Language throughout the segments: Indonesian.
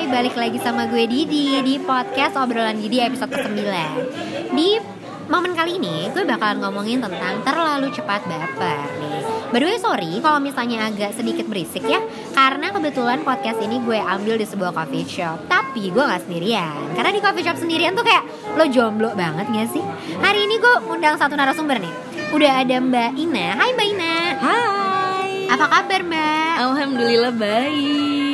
Hai, balik lagi sama gue Didi di podcast obrolan Didi episode ke-9 Di momen kali ini gue bakalan ngomongin tentang terlalu cepat baper nih By the way sorry kalau misalnya agak sedikit berisik ya Karena kebetulan podcast ini gue ambil di sebuah coffee shop Tapi gue gak sendirian Karena di coffee shop sendirian tuh kayak lo jomblo banget gak sih? Hari ini gue undang satu narasumber nih Udah ada Mbak Ina Hai Mbak Ina Hai. Apa kabar Mbak? Alhamdulillah baik.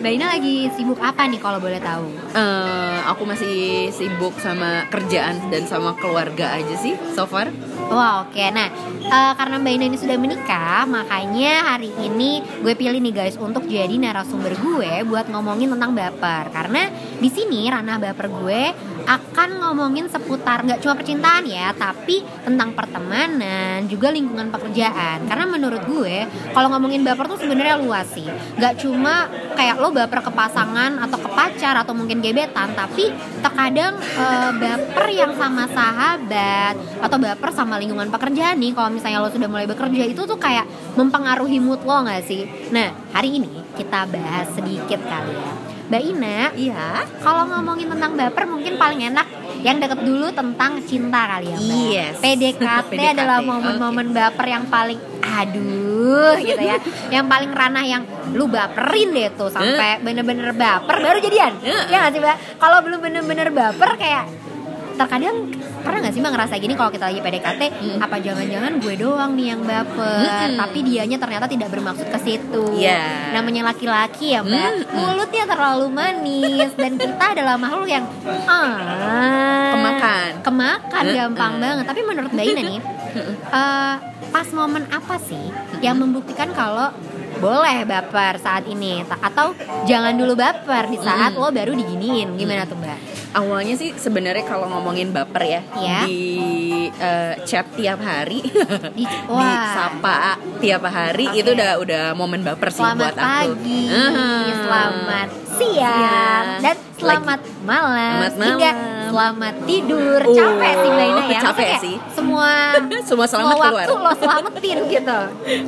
Mbak Ina lagi sibuk apa nih kalau boleh tahu? Eh, aku masih sibuk sama kerjaan dan sama keluarga aja sih so far. Wah oke, nah eh, karena Mbak Ina ini sudah menikah, makanya hari ini gue pilih nih guys untuk jadi narasumber gue buat ngomongin tentang baper. Karena di sini ranah baper gue akan ngomongin seputar nggak cuma percintaan ya, tapi tentang pertemanan juga lingkungan pekerjaan. Karena menurut gue kalau ngomongin baper tuh sebenarnya luas sih, nggak cuma kayak lo baper ke pasangan atau ke pacar atau mungkin gebetan, tapi terkadang eh, baper yang sama sahabat atau baper sama lingkungan pekerjaan nih kalau misalnya lo sudah mulai bekerja itu tuh kayak mempengaruhi mood lo nggak sih? Nah hari ini kita bahas sedikit kali ya Mbak Ina, Iya. kalau ngomongin tentang baper mungkin paling enak yang deket dulu tentang cinta kali ya Mbak Yes. PDKT, PDKT, adalah momen-momen baper yang paling aduh gitu ya Yang paling ranah yang lu baperin deh tuh Sampai bener-bener baper baru jadian Eh. Ya gak sih Mbak? Kalau belum bener-bener baper kayak terkadang pernah nggak sih mbak ngerasa gini kalau kita lagi PDKT Hmm. apa jangan-jangan gue doang nih yang baper Mm-mm. tapi dianya ternyata tidak bermaksud ke situ Iya. namanya laki-laki ya mbak Mm-mm. mulutnya terlalu manis dan kita adalah makhluk yang ah Kemakan. kemakan Mm-mm. gampang banget tapi menurut mbak Ina nih eh, pas momen apa sih yang membuktikan kalau boleh baper saat ini Ta- atau jangan dulu baper di saat Mm-mm. lo baru diginiin gimana tuh mbak Awalnya sih sebenarnya kalau ngomongin baper ya Iya. di eh, chat tiap hari, Di- di sapa tiap hari Oke. itu udah udah momen baper sih Selamat buat aku. pagi, Uh-huh. selamat siang, Siang. dan selamat malam, Selamat hingga malam. selamat tidur. Oh, capek sih Mbak Ina ya. capek Maksudnya sih. Semua Semua selamat semua keluar. waktu lo selamatin gitu.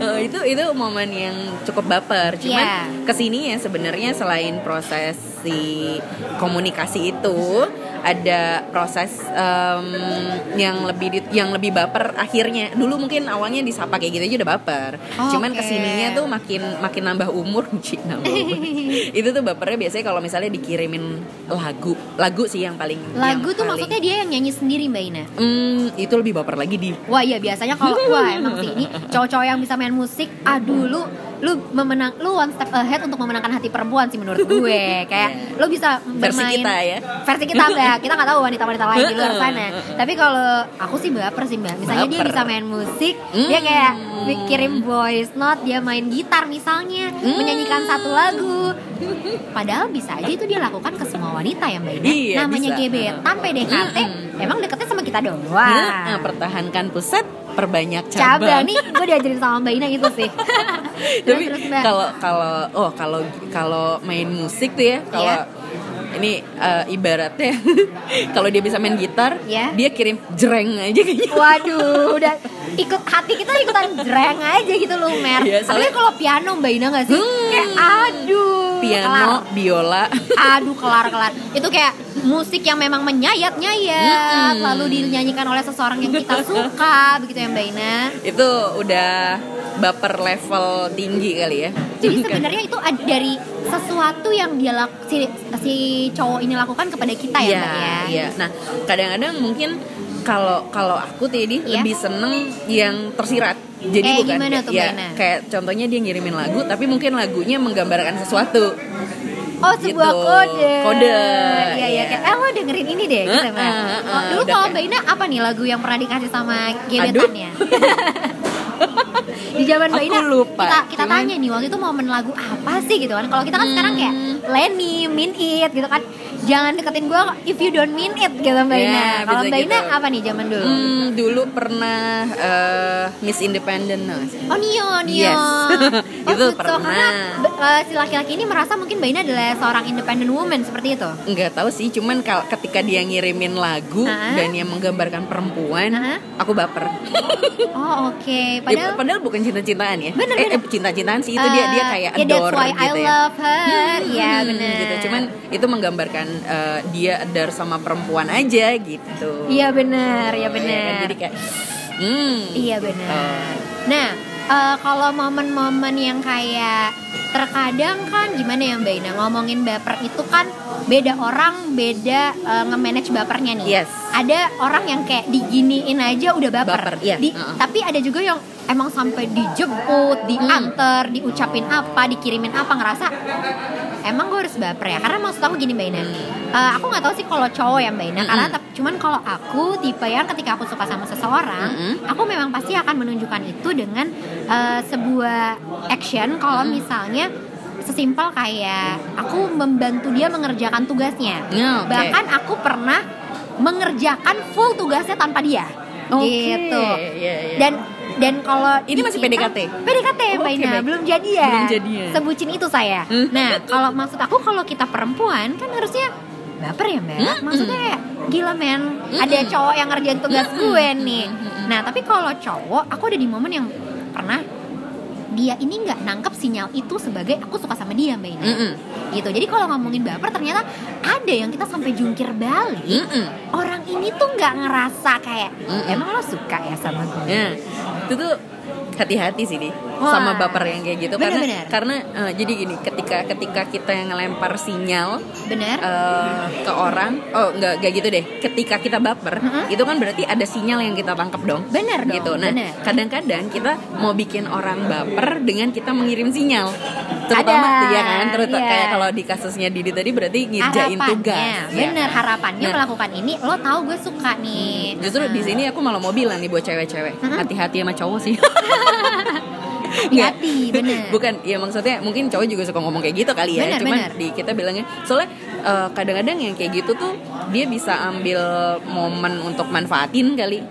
Eh, itu itu momen yang cukup baper. Cuman Iya. ke sini ya sebenarnya selain proses si komunikasi itu ada proses em, yang lebih di- yang lebih baper akhirnya. Dulu mungkin awalnya disapa kayak gitu aja udah baper. Oh, Cuman oke. ke sininya tuh makin makin nambah umur, Ci, nambah umur. itu tuh bapernya biasanya kalau misalnya dikirimin lagu, lagu sih yang paling Lagu yang tuh paling- maksudnya dia yang nyanyi sendiri Mbak Ina. Hmm, itu lebih baper lagi di Wah iya biasanya kalau wah emang sih ini cowok-cowok yang bisa main musik, aduh lu lu memenang lu one step ahead untuk memenangkan hati perempuan sih menurut gue kayak lu bisa Versi bermain kita ya. versi kita mbak kita nggak tahu wanita-wanita lain di luar sana tapi kalau aku sih baper sih mbak misalnya dia bisa main musik Hmm. dia kayak bi- kirim voice note dia main gitar misalnya Hmm. menyanyikan satu lagu padahal bisa aja itu dia lakukan ke semua wanita ya mbak Ina Iya, namanya bisa. gebetan PDKT Mm-mm. emang deketnya sama kita doang Nah, pertahankan pusat, perbanyak cabang cabang. nih gue diajarin sama mbak Ina gitu sih Tapi kalau kalau oh kalau kalau main musik tuh ya kalau Iya. Ini eh, ibaratnya kalau dia bisa main gitar, Iya. dia kirim jreng aja kayaknya. Waduh, udah ikut hati kita ikutan jreng aja gitu loh, Mer. Tapi soalnya- kalau piano Mbak Ina gak sih? Hmm. Kayak aduh. Piano, biola. kelar. Aduh, kelar-kelar. Itu kayak musik yang memang menyayat-nyayat, Mm-mm. lalu dinyanyikan oleh seseorang yang kita suka, begitu ya Mbak Ina. itu udah baper level tinggi kali ya. Jadi sebenarnya itu dari sesuatu yang dia lak- si, si cowok ini lakukan kepada kita ya, Mbak ya. iya. Nah, kadang-kadang mungkin kalau kalau aku Teddy Iya. lebih seneng yang tersirat. Jadi Eh, bukan gimana kayak- tuh, ya, kayak contohnya dia ngirimin lagu tapi mungkin lagunya menggambarkan sesuatu. Oh sebuah Gitu. kode. Kode, Iya iya. iya. Kayak, eh lo dengerin ini deh gitu heeh, Oh, dulu kalau mbak Ina apa nih lagu yang pernah dikasih sama gebetannya? Di zaman mbak Ina lupa, kita kita cuman- tanya nih waktu itu momen lagu apa sih gitu kan? Kalau kita kan sekarang kayak Hmm. Lenny, Min It gitu kan. Jangan deketin gue if you don't mean it gitu Mbak Iya, Ina. Kalau Mbak Ina apa nih zaman dulu? Hmm, dulu pernah eh, Miss Independent no? Oh Nio, Nio. Yes. oh, Itu so, pernah. karena eh, si laki-laki ini merasa mungkin Mbak Ina adalah seorang independent woman seperti itu. nggak tahu sih cuman kalau ketika dia ngirimin lagu Ah. dan yang menggambarkan perempuan Ah. aku baper Oh oke, Ya, padahal padahal bukan cinta-cintaan ya Bener, eh, bener. eh, cinta-cintaan sih itu dia dia eh, kayak ya, adore that's why gitu I ya love her. Hmm, benar. gitu cuman itu menggambarkan eh, dia adore sama perempuan aja gitu Iya benar, ya Ya kan? benar. jadi kayak hmm Iya benar. Oh. Nah, eh, kalau momen-momen yang kayak terkadang kan gimana ya Mbak Ina ngomongin baper itu kan beda orang beda eh, nge-manage bapernya nih. Yes. Ada orang yang kayak diginiin aja udah baper. Baper, iya. Di- Uh-uh. Tapi ada juga yang emang sampai dijemput, diantar, diucapin apa, dikirimin apa ngerasa emang gue harus baper ya? Karena maksud aku gini Mbak Ina. Eh, aku nggak tahu sih kalau cowok ya Mbak Ina. Karena tap- cuman kalau aku tipe yang ketika aku suka sama seseorang Mm-mm. aku memang pasti akan menunjukkan itu dengan eh, sebuah action. Kalau misalnya sesimpel kayak aku membantu dia mengerjakan tugasnya. Ya, oke. bahkan aku pernah mengerjakan full tugasnya tanpa dia. Oke, gitu. iya, iya. dan dan kalau Ini masih kita- PDKT? PDKT Ina baik. belum jadian Belum jadian. sebutin itu saya Hmm. nah kalau maksud aku kalau kita perempuan kan harusnya baper ya mbak Hmm. maksudnya kayak gila men ada cowok yang ngerjain tugas gue nih nah tapi kalau cowok aku ada di momen yang pernah dia ini nggak nangkep sinyal itu sebagai aku suka sama dia mbak Ina Mm-mm. gitu jadi kalau ngomongin baper ternyata ada yang kita sampai jungkir balik Mm-mm. orang ini tuh nggak ngerasa kayak Mm-mm. emang lo suka ya sama gue Ya, itu tuh hati-hati sih nih Wah. sama baper yang kayak gitu karena Bener-bener. karena eh, jadi gini ketika ketika kita yang ngelempar sinyal bener eh, ke orang oh nggak nggak gitu deh ketika kita baper Mm-mm. itu kan berarti ada sinyal yang kita tangkap dong Bener dong, gitu nah bener. kadang-kadang kita mau bikin orang baper dengan kita mengirim sinyal terutama Ada, ya kan terutama iya. kayak kalau di kasusnya Didi tadi berarti ngerjain tugas ya bener kan? harapannya Nah, melakukan ini lo tahu gue suka nih Justru di sini aku malah mau bilang nih buat cewek-cewek Mm-mm. hati-hati sama cowok sih. hati-hati bener Bukan, ya maksudnya mungkin cowok juga suka ngomong kayak gitu kali ya. Bener, Cuman bener. di kita bilangnya soalnya eh, kadang-kadang yang kayak gitu tuh dia bisa ambil momen untuk manfaatin kali.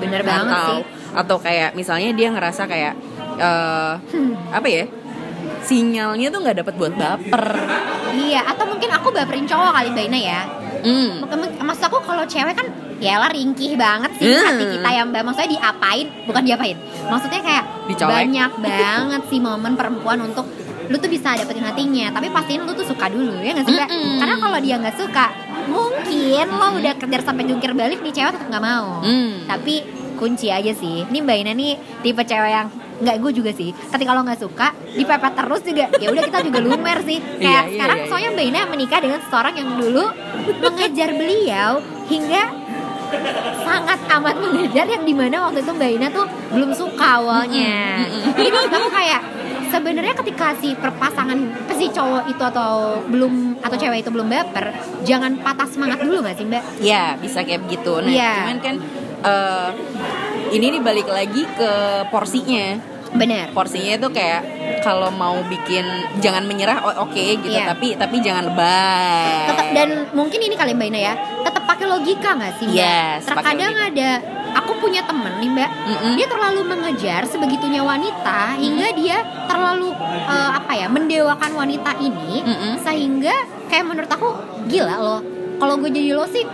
bener banget atau sih atau kayak misalnya dia ngerasa kayak eh, apa ya? Sinyalnya tuh nggak dapat buat baper. iya atau mungkin aku baperin cowok kali Mbak Ina ya Hmm. Mak- maksud aku kalau cewek kan ya lah ringkih banget sih Hmm. hati kita yang mbak maksudnya diapain bukan diapain maksudnya kayak Dicolek. banyak banget sih momen perempuan untuk lu tuh bisa dapetin hatinya tapi pastiin lu tuh suka dulu ya nggak sih Mm-mm. karena kalau dia nggak suka mungkin lo udah kejar sampai jungkir balik nih cewek tetap nggak mau Hmm. tapi kunci aja sih. Ini mbak Ina nih tipe cewek yang nggak gue juga sih. Ketika lo nggak suka dipepet terus juga. Ya udah kita juga lumer sih. Kayak Iya, iya, sekarang iya, soalnya mbak Ina menikah dengan seseorang yang dulu mengejar beliau hingga sangat amat mengejar yang di mana waktu itu mbak Ina tuh belum suka awalnya. Jadi maksud aku kayak sebenarnya ketika si perpasangan si cowok itu atau belum atau cewek itu belum baper jangan patah semangat dulu nggak sih mbak? Ya bisa kayak begitu. Nah, Iya. cuman kan eh, ini nih balik lagi ke porsinya. bener Porsinya itu kayak kalau mau bikin jangan menyerah oke gitu, Iya. tapi tapi jangan lebay. tetap dan mungkin ini kali mbak Ina ya tetap pakai logika nggak sih mbak Yes, terkadang ada aku punya temen nih mbak Mm-mm. dia terlalu mengejar sebegitunya wanita hingga dia terlalu eh, apa ya mendewakan wanita ini Mm-mm. sehingga kayak menurut aku gila loh kalau gue jadi lo sih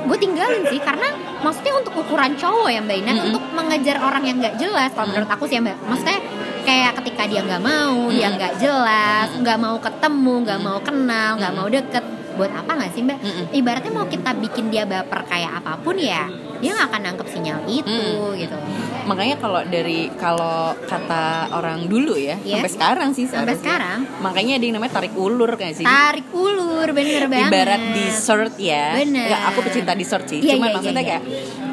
gue tinggalin sih karena maksudnya untuk ukuran cowok ya mbak Ina Mm-mm. untuk mengejar orang yang nggak jelas kalau menurut aku sih ya mbak. Maksudnya kayak ketika dia nggak mau dia Mm-mm. nggak jelas nggak mau ketemu nggak mau kenal nggak mau deket. Buat apa nggak sih mbak? Ibaratnya mau kita bikin dia baper kayak apa pun ya dia nggak akan nangkep sinyal itu gitu Makanya kalau dari kalau kata orang dulu ya, Iya. sampai sekarang sih Sampai sekarang. Makanya ada yang namanya tarik ulur kayak sih. tarik ulur bener banget Ibarat dessert ya. Bener. Nggak, aku pecinta dessert sih. Iya, Cuman iya, maksudnya iya, kayak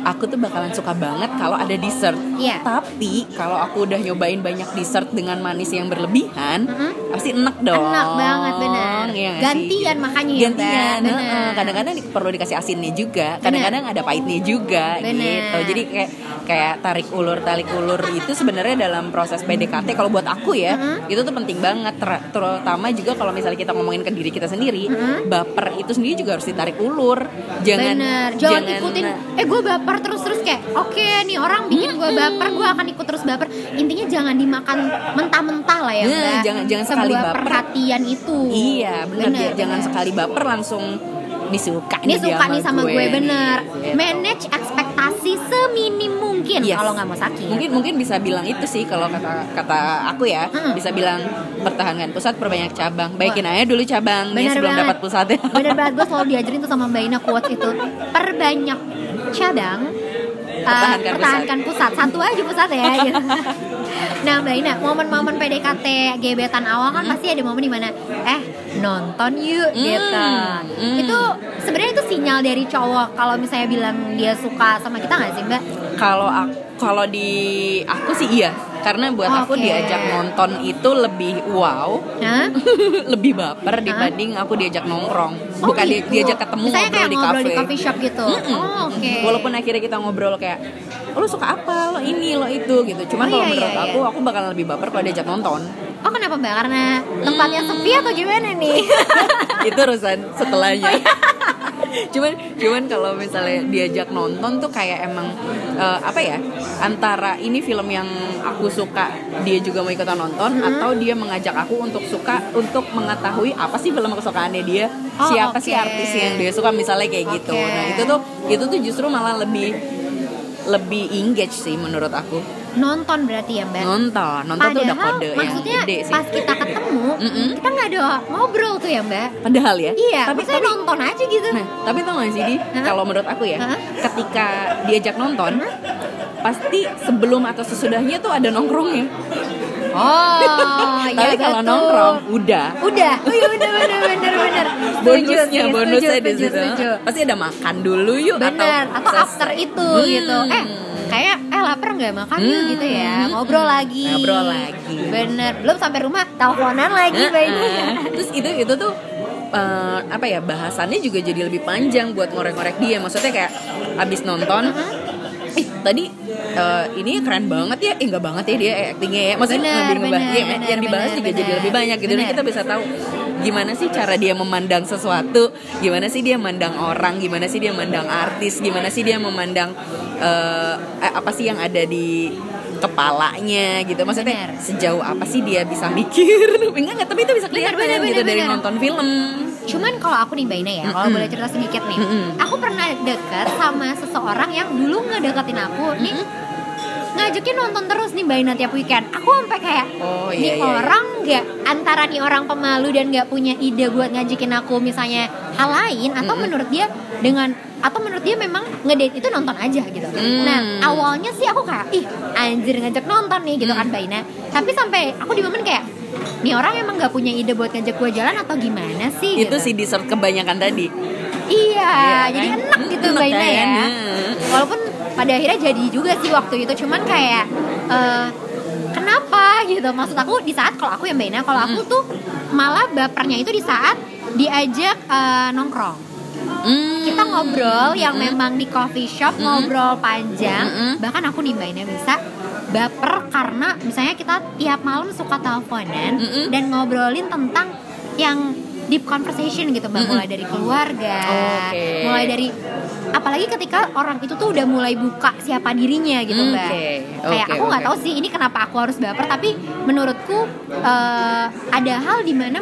aku tuh bakalan suka banget kalau ada dessert. Iya. Tapi kalau aku udah nyobain banyak dessert dengan manis yang berlebihan, Mm-mm. pasti enak dong. Enak banget bener. Iya sih? Gantian makanya ya, Mbak. Gantian. Heeh. Kadang-kadang perlu dikasih asinnya juga. Kadang-kadang ada pahitnya juga Bener. gitu. Jadi kayak kayak tarik ulur tarik ulur itu sebenarnya dalam proses PDKT kalau buat aku ya, Mm-mm. itu tuh penting banget Ter- terutama juga kalau misalnya kita ngomongin ke diri kita sendiri, Mm-mm. baper itu sendiri juga harus ditarik ulur. Jangan Bener, jangan, ikutin Eh gue baper terus-terus kayak Oke nih orang bikin gue baper Gue akan ikut terus baper Intinya jangan dimakan mentah-mentah lah ya Nah, jangan- jangan sekali baper. perhatian itu Iya, Bener, Jangan sekali baper langsung nih suka Ini suka nih sama gue, nih, bener gitu. Manage ekspektasi seminim mungkin Yes. Kalau nggak mau sakit Mungkin mungkin bisa bilang itu sih kalau kata kata aku ya, Hmm. bisa bilang pertahankan pusat perbanyak cabang. Baikin aja dulu cabangnya Bener sebelum banget. dapat pusatnya. Bener banget gue selalu diajarin tuh sama Mbak Ina quotes itu Perbanyak cabang eh, Pertahankan pertahankan pusat. satu aja pusat ya gitu. nah Mbak Ina momen-momen PDKT gebetan awal kan pasti ada momen di mana eh nonton yuk Hmm, gitu hmm. itu sebenarnya itu sinyal dari cowok kalau misalnya bilang dia suka sama kita nggak sih Mbak Kalau aku kalau di aku sih iya, karena buat aku Oke. diajak nonton itu lebih wow, Hah? lebih baper dibanding aku diajak nongkrong. Oh, Bukan gitu. diajak ketemu Misalnya ngobrol kayak di ngobrol kafe. di coffee shop gitu Mm-mm. oh oke Walaupun akhirnya kita ngobrol kayak "Oh, lo suka apa, lo ini, lo itu gitu. Cuman Oh, kalau iya, menurut iya, aku, iya. aku bakal lebih baper kalau diajak nonton. oh kenapa Mbak karena tempatnya sepi atau gimana nih itu urusan setelahnya. Oh, iya. cuman cuman kalau misalnya diajak nonton tuh kayak emang eh, apa ya antara ini film yang aku suka dia juga mau ikutan nonton Mm-hmm. atau dia mengajak aku untuk suka untuk mengetahui apa sih film kesukaannya dia Oh, siapa sih oke. artis yang dia suka misalnya kayak gitu Oke. nah itu tuh itu tuh justru malah lebih lebih engage sih menurut aku nonton berarti ya Mbak nonton nonton tuh udah Padahal kode yang maksudnya gede sih pas kita ketemu Mm-mm. kita nggak ada ngobrol tuh ya mbak. padahal ya Iya, tapi tapi nonton aja gitu. Nah, tapi tau gak sih Di, kalau menurut aku ya, Hah? ketika diajak nonton, pasti sebelum atau sesudahnya tuh ada nongkrongnya. Oh, tapi kalau nongkrong, udah. udah. Oh iya bener bener bener bener. Setuju Bonusnya, sih, bonusnya setuju, di setuju, situ. setuju. Pasti ada makan dulu yuk Bener, atau, ses- after itu Hmm. gitu. Eh, kayak eh lapar nggak makan yuk Hmm. gitu ya. Ngobrol lagi. Ngobrol lagi. Bener. Belum sampai rumah teleponan lagi. Mbak ini. Terus itu itu tuh eh, apa ya bahasannya juga jadi lebih panjang buat ngorek-ngorek dia. Maksudnya kayak abis nonton, ih tadi eh, ini keren banget ya, eh enggak banget ya dia eh, actingnya ya. Maksudnya Bener, lebih ngebahas, bener, ya, bener, yang dibahas bener, juga jadi bener. lebih banyak gitu. Dan Bener. kita bisa tahu gimana sih cara dia memandang sesuatu, gimana sih dia memandang orang, gimana sih dia memandang artis, gimana sih dia memandang eh, apa sih yang ada di kepalanya gitu? Maksudnya Bener. sejauh apa sih dia bisa mikir? Enggak enggak tapi itu bisa kelihatan bener, gitu bener, dari bener. nonton film. Cuman kalau aku nih Mbak Ina ya, kalau boleh cerita sedikit nih, Mm-mm. aku pernah deket sama seseorang yang dulu ngedeketin aku, nih ngajakin nonton terus nih Mbak Ina tiap weekend. Aku sampai kayak, Oh, nih iya, iya, orang nggak antara nih orang pemalu dan nggak punya ide buat ngajakin aku misalnya hal lain, atau Mm-mm. menurut dia dengan atau menurut dia memang ngedate itu nonton aja gitu. Mm. Nah awalnya sih aku kayak, ih anjir ngajak nonton nih gitu Mm. kan Mbak Ina. Tapi sampai aku di momen kayak, nih orang emang nggak punya ide buat ngajak gue jalan atau gimana sih? itu gitu. sih dessert kebanyakan tadi Iya, Iya, jadi kan? enak gitu Enak kan? ya. Heeh. Walaupun pada akhirnya jadi juga sih waktu itu, cuman kayak eh, kenapa gitu? Maksud aku di saat kalau aku ya Mbak Ina, kalau aku tuh malah bapernya itu di saat diajak eh, nongkrong. Hmm. Kita ngobrol yang memang di coffee shop ngobrol panjang, Mm-mm. bahkan aku Ina bisa baper karena misalnya kita tiap malam suka teleponan Mm-mm. dan ngobrolin tentang yang deep conversation gitu mbak mulai dari keluarga Oke. mulai dari apalagi ketika orang itu tuh udah mulai buka siapa dirinya gitu Oke, mbak kayak oke, aku nggak oke. tahu sih ini kenapa aku harus baper tapi menurutku eh, ada hal di mana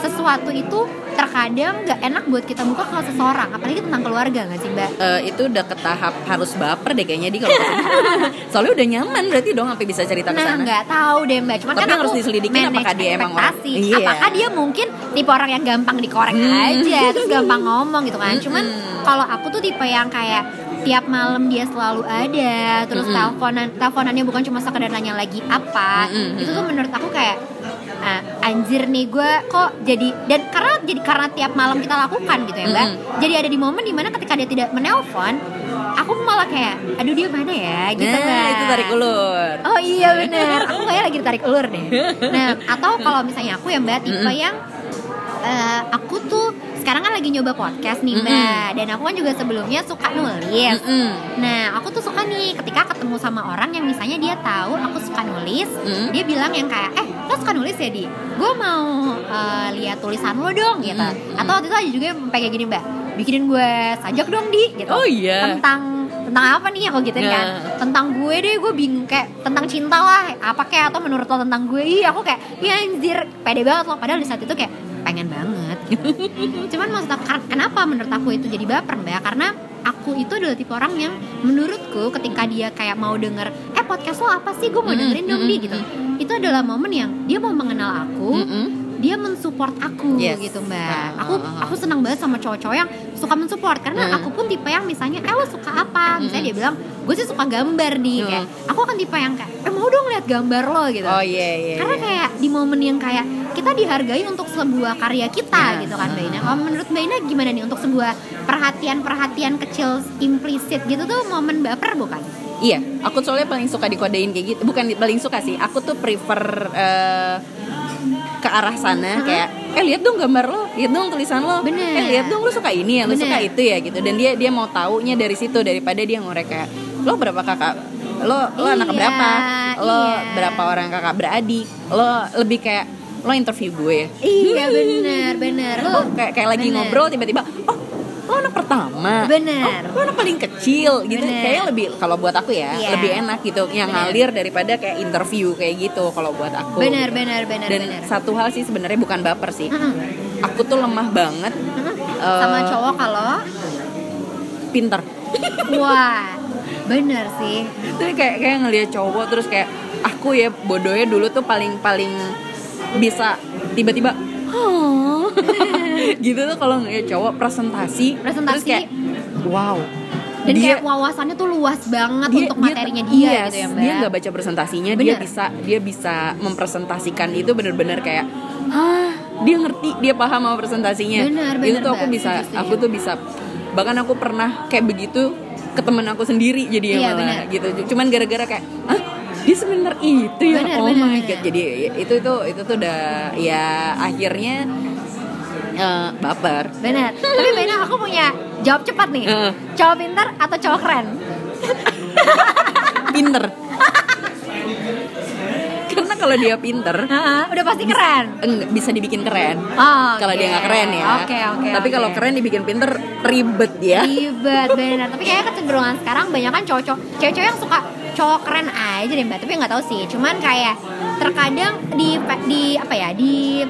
sesuatu itu terkadang nggak enak buat kita buka ke seseorang apalagi tentang keluarga nggak sih mbak Eh, itu udah ke tahap harus baper deh kayaknya di kalau ke sana. soalnya udah nyaman berarti dong sampai bisa cerita ke Nah sana nggak tahu deh mbak, cuman Tapi kan harus diselidikin manage apakah dia emang orang-. Iya. Apakah dia mungkin tipe orang yang gampang dikorek Hmm. aja, terus gampang ngomong gitu kan? Cuman Mm-mm. kalau aku tuh tipe yang kayak tiap malam dia selalu ada, terus Mm-mm. teleponan teleponannya bukan cuma sekedar nanya lagi apa, Mm-mm. itu tuh menurut aku kayak ah, anjir nih gue kok jadi dan karena jadi karena tiap malam kita lakukan gitu ya mbak Mm-mm. jadi ada di momen di mana ketika dia tidak menelpon aku malah kayak aduh dia mana ya gitu nah, Mbak. itu tarik ulur. Oh iya bener, aku kayak lagi ditarik ulur deh. Nah, atau kalau misalnya aku ya Mbak, tipe Mm-mm. yang eh, aku tuh sekarang kan lagi nyoba podcast nih Mbak, Mm-mm. dan aku kan juga sebelumnya suka nulis. Mm-mm. Nah, aku tuh suka nih ketika ketemu sama orang yang misalnya dia tahu aku suka nulis, Mm. dia bilang yang kayak, eh lo suka nulis ya di? Gue mau eh, lihat tulisan lo dong gitu. Mm, mm. Atau waktu itu ada juga yang kayak gini Mbak, bikinin gue sajak dong di gitu. Oh iya. Tentang tentang apa nih aku gituin kan? Nah. Tentang gue deh, gue bingung kayak tentang cinta lah, apa kayak atau menurut lo tentang gue? Iya, aku kayak, ya anjir, pede banget loh. Padahal di saat itu kayak pengen banget. Cuman maksud aku, kar- kenapa menurut aku itu jadi baper mbak? Karena aku itu adalah tipe orang yang menurutku ketika dia kayak mau denger, eh podcast lo apa sih? Gue mau dengerin dong di gitu. Itu adalah momen yang dia mau mengenal aku, Mm-mm. Dia mensupport aku Yes. gitu mbak. Ah, Aku ah, ah. aku senang banget sama cowok-cowok yang suka mensupport karena Hmm. aku pun tipe yang misalnya, eh lo suka apa? Misalnya Mm-mm. dia bilang, gue sih suka gambar nih. Hmm. Kayak aku kan tipe yang kayak, eh mau dong lihat gambar lo gitu. Oh iya iya. Karena iya. kayak di momen yang kayak kita dihargai untuk sebuah karya kita Ya. gitu kan Mbak Ina. Kalau menurut Mbak Ina gimana nih untuk sebuah perhatian-perhatian kecil implisit gitu tuh momen baper bukan? Iya, aku soalnya paling suka dikodein kayak gitu. Bukan paling suka sih. Aku tuh prefer eh, ke arah sana kayak eh lihat dong gambar lo, lihat dong tulisan lo. Bener. Eh lihat dong lo suka ini ya, lo Bener. suka itu ya gitu. Dan dia dia mau taunya dari situ daripada dia ngorek kayak lo berapa kakak lo lo anak Iya, berapa lo iya. berapa orang kakak beradik lo lebih kayak lo interview gue ya Iya bener bener. lo kayak kayak lagi bener. ngobrol tiba-tiba oh anak pertama Bener. oh, anak paling kecil gitu Bener. kayaknya lebih kalau buat aku ya Iya. lebih enak gitu yang Bener. ngalir daripada kayak interview kayak gitu kalau buat aku Bener bener bener dan bener. satu hal sih sebenarnya bukan baper sih Mm-mm. aku tuh lemah banget Mm-mm. Eh, Sama cowok kalau pinter wah bener sih. tapi kayak kayak ngelihat cowok terus kayak aku ya bodohnya dulu tuh paling paling bisa tiba-tiba "Hah?" gitu tuh kalau ngeliat cowok presentasi Presentasi. terus kayak wow Dan dia kayak wawasannya tuh luas banget dia- untuk dia- materinya dia yes, gitu ya Mbak. dia nggak baca presentasinya dia Bener. bisa dia bisa mempresentasikan itu bener-bener kayak Hah, dia ngerti dia paham sama presentasinya Bener, itu bener, tuh aku bisa Setuju, setuju. aku tuh bisa bahkan aku pernah kayak begitu ke temen aku sendiri jadi Iya, malah bener. gitu cuman gara-gara kayak ah dia sebenarnya itu ya Bener, oh bener, my bener. god jadi itu itu itu tuh udah ya akhirnya eh, baper Bener. Tapi Ina aku punya jawab cepat nih. Heeh. Cowok pintar atau cowok keren? pinter karena kalau dia pinter Heeh, udah pasti keren. enggak bisa dibikin keren Oh, kalau dia nggak keren ya Oke oke. tapi oke. kalau keren dibikin pinter ribet ya ribet benar tapi kayaknya kecenderungan sekarang banyak kan cowok-cowok cewek-cewek yang suka cowok keren aja deh mbak tapi nggak tahu sih cuman kayak terkadang di di apa ya di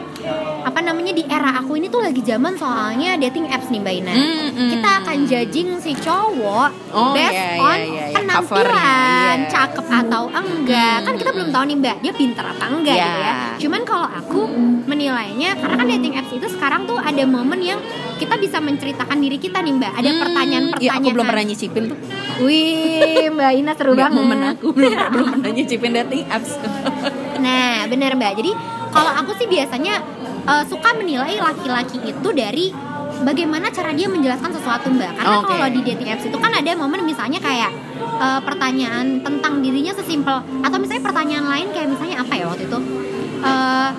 apa namanya di era aku ini tuh lagi zaman soalnya dating apps nih mbak Ina Mm, mm. kita akan judging si cowok Oh, based iya, iya, on iya, iya. penampilan Covernya, iya. cakep atau enggak Mm, kan kita belum tahu nih mbak dia pinter apa enggak Iya. gitu ya cuman kalau aku menilainya karena kan dating apps itu sekarang tuh ada momen yang kita bisa menceritakan diri kita nih mbak ada Hmm, pertanyaan-pertanyaan ya, aku belum pernah nyicipin tuh Wih, Mbak Ina seru banget. momen aku belum belum pernah nyicipin dating apps Nah, benar Mbak. Jadi kalau aku sih biasanya eh, suka menilai laki-laki itu dari bagaimana cara dia menjelaskan sesuatu Mbak. Karena Oke. kalau di dating apps itu kan ada momen misalnya kayak eh, pertanyaan tentang dirinya sesimpel atau misalnya pertanyaan lain kayak misalnya apa ya waktu itu? Eh,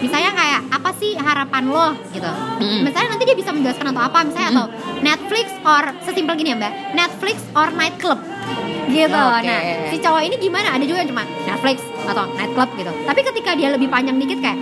misalnya kayak apa sih harapan lo gitu. Mm. Misalnya nanti dia bisa menjelaskan atau apa misalnya atau Netflix or sesimpel gini ya Mbak. Netflix or nightclub gitu. Oke. Nah, si cowok ini gimana? Ada juga yang cuma Netflix atau nightclub gitu. Tapi ketika dia lebih panjang dikit kayak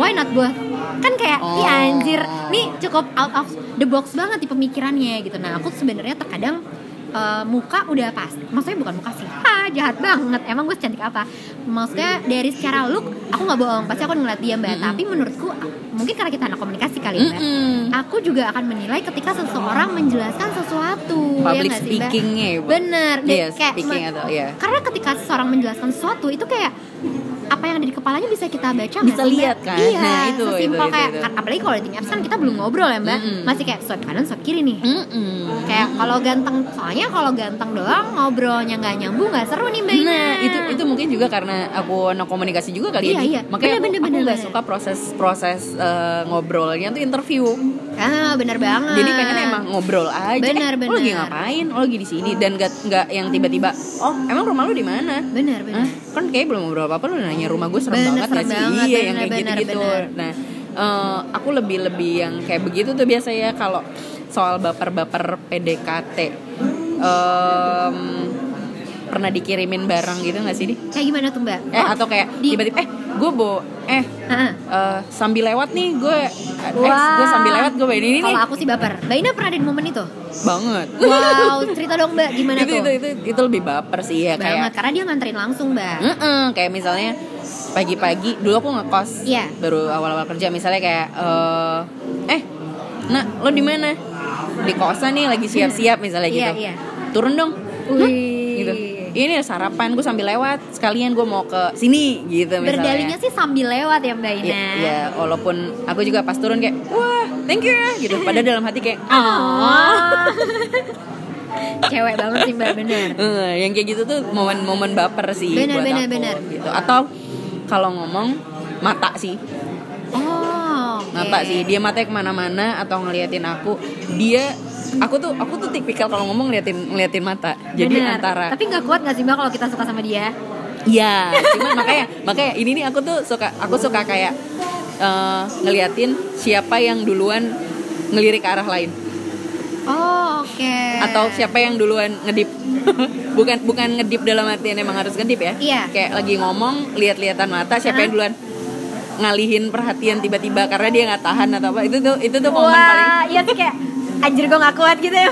why not both? Kan kayak Oh. "Ih, anjir, nih cukup out of the box banget di pemikirannya gitu. Nah, aku sebenarnya terkadang eh, muka udah pas. Maksudnya bukan muka sih. Ha, jahat banget. Emang gue cantik apa? Maksudnya dari secara look aku nggak bohong. Pasti aku ngeliat dia mbak. Mm-mm. Tapi menurutku mungkin karena kita anak komunikasi kali ya, mbak. Mm-mm. Aku juga akan menilai ketika seseorang menjelaskan sesuatu. ya public speakingnya ya Bu? Bener. Iya, kayak speaking atau ya karena ketika seseorang menjelaskan sesuatu itu kayak apa yang ada di kepalanya bisa kita baca Bisa Mbak? lihat kan? iya Nah, itu, sesimpel itu, itu, kayak itu. kan- apalagi kalau dating apps kan kita belum ngobrol ya mbak Mm-mm. masih kayak swipe kanan swipe kiri nih Mm-mm. kayak kalau ganteng soalnya kalau ganteng doang ngobrolnya nggak nyambung nggak seru nih mbak Nah itu itu mungkin juga karena aku anak komunikasi juga kali Iya, ya. Iya. Makanya Bener, aku, bener, aku bener, nggak bener. suka proses proses eh, ngobrolnya tuh interview. ah benar banget Jadi pengennya emang ngobrol aja. Bener, eh, Lo lagi bener. ngapain? Lo lagi di sini dan gak nggak yang tiba-tiba. Oh emang rumah lo di mana? benar benar Hah? Kan kayak belum ngobrol apa-apa lo nanya rumah gue serem Bener, banget serem gak sih? banget, iya yang bener, kayak bener, gitu-gitu. bener. Nah eh, aku lebih-lebih yang kayak begitu tuh biasa ya kalau soal baper-baper PDKT. Em, pernah dikirimin barang gitu gak sih di? kayak gimana tuh mbak? Eh Oh, atau kayak tiba-tiba eh gue bo eh eh, sambil lewat nih gue eh Wah. gue sambil lewat gue ini nih. Kalau aku sih baper. Mbak Ina pernah ada di momen itu? Banget. Wow cerita dong mbak gimana itu, tuh? itu itu itu lebih baper sih ya banget kayak karena dia nganterin langsung mbak. Mm-mm, kayak misalnya pagi-pagi dulu aku ngekos Iya. baru awal-awal kerja misalnya kayak eh eh nak lo di mana? Di kosan nih lagi siap-siap misalnya Iya, gitu. iya. turun dong. Wih. gitu ini sarapan gue sambil lewat sekalian gue mau ke sini gitu misalnya berdalinya sih sambil lewat ya mbak Ina Ya, ya, walaupun aku juga pas turun kayak wah thank you ya gitu. Padahal dalam hati kayak Oh. Cewek banget sih mbak bener eh, yang kayak gitu tuh momen-momen baper sih Bener, buat bener, aku, bener. gitu. Atau kalau ngomong mata sih, Oh oke. mata sih. Dia matanya ke mana-mana atau ngeliatin aku. Dia aku tuh aku tuh tipikal kalau ngomong ngeliatin ngeliatin mata. Jadi Bener. antara Tapi nggak kuat gak sih mbak kalau kita suka sama dia Iya, cuman makanya makanya ini nih aku tuh suka aku suka kayak eh, ngeliatin siapa yang duluan ngelirik ke arah lain Oh oke atau siapa yang duluan ngedip bukan bukan ngedip dalam artian emang harus ngedip ya Iya. kayak lagi ngomong lihat-lihatan mata siapa yang duluan ngalihin perhatian tiba-tiba karena dia nggak tahan atau apa itu tuh itu tuh momen paling Wah iya sih kayak Anjir gue gak kuat gitu ya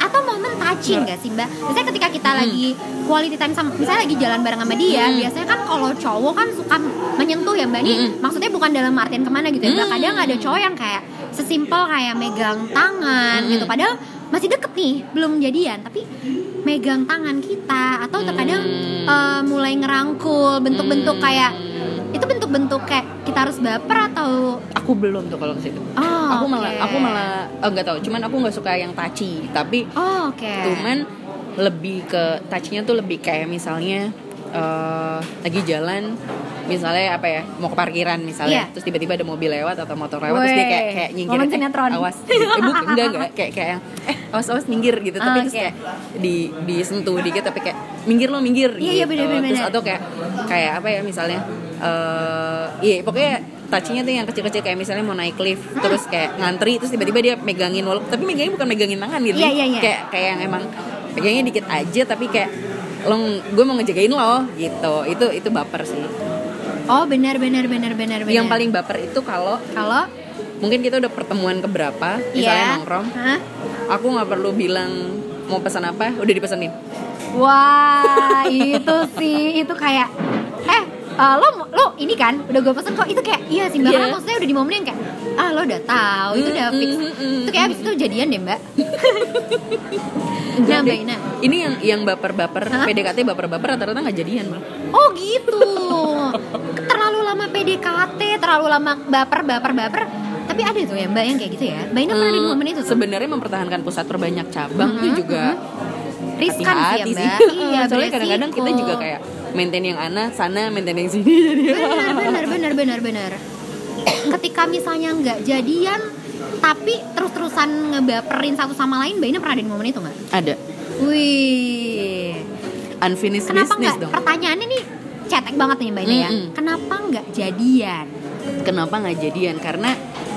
Atau momen touching gak sih mbak Misalnya ketika kita Hmm. lagi quality time sama Misalnya lagi jalan bareng sama dia Hmm. Biasanya kan kalau cowok kan suka menyentuh ya mbak Ini Hmm. maksudnya bukan dalam artian ke mana gitu ya mbak Hmm. Kadang ada cowok yang kayak sesimpel kayak megang tangan Hmm. gitu Padahal masih deket nih belum jadian Tapi megang tangan kita Atau terkadang Hmm. eh, mulai ngerangkul Bentuk-bentuk Hmm. kayak Itu bentuk-bentuk kayak kita harus baper atau? Aku belum tuh kalau ke situ. Oh, aku malah oke. aku malah eh, nggak tahu. Cuman aku nggak suka yang touchy. Tapi Oh oke. cuman lebih ke touchnya tuh lebih kayak misalnya eh, lagi jalan misalnya apa ya mau ke parkiran misalnya Iya. terus tiba-tiba ada mobil lewat atau motor lewat terus dia kayak kayak nyingkir momen eh, sinetron. awas. Eh, bukan enggak enggak. Kayak kayak yang eh awas awas minggir gitu. Tapi Ah, terus oke. kayak di disentuh dikit tapi kayak minggir lo minggir Iya, iya, gitu. bener, bener, terus atau kayak kayak apa ya misalnya eh iya pokoknya touchingnya tuh yang kecil-kecil kayak misalnya mau naik lift terus kayak ngantri terus tiba-tiba dia megangin walaupun tapi megangin bukan megangin tangan gitu Iya, iya, iya. kayak kayak yang emang pegangnya dikit aja tapi kayak lo gue mau ngejagain lo gitu itu itu baper sih Oh benar benar benar benar benar. yang paling baper itu kalau kalau mungkin kita udah pertemuan keberapa misalnya Iya. nongkrong Hah? aku nggak perlu bilang mau pesan apa udah dipesenin Wah itu sih itu kayak eh eh, lo lo ini kan udah gue pesen kok itu kayak iya sih mbak. Iya. karena maksudnya udah di momen yang kayak ah lo udah tahu itu udah Mm, fix. mm, mm, itu kayak abis itu jadian deh mbak. Nah mbak Ina. ini yang yang baper-baper Hah? PDKT baper-baper rata-rata nggak jadian Bang. oh gitu. Terlalu lama PDKT terlalu lama baper baper baper tapi ada tuh ya mbak yang kayak gitu ya. Mbak Ina pernah di Hmm, momen itu sebenarnya mempertahankan pusat perbanyak cabang itu juga riskan sih ya mbak. Iya soalnya kadang-kadang kita juga kayak maintain yang ana sana maintain yang sini. Jadi benar benar benar benar benar. Ketika misalnya nggak jadian tapi terus-terusan ngebaperin satu sama lain Mbak Ina pernah ada di momen itu nggak? ada. Wih. Unfinished kenapa business nggak? dong. Pertanyaannya nih cetek banget nih Mbak Ina ya. Mm-mm. kenapa nggak jadian? Kenapa nggak jadian? Karena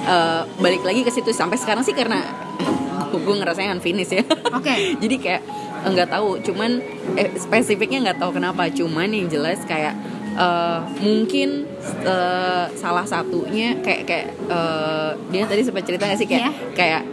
eh, balik lagi ke situ. Sampai sekarang sih karena gue ngerasanya unfinished ya. Oke. Jadi kayak nggak tahu. Cuman eh, spesifiknya nggak tahu kenapa. Cuman yang jelas kayak eh, mungkin eh, salah satunya kayak kayak eh, dia tadi sempat cerita nggak sih? Kayak Iya. kayak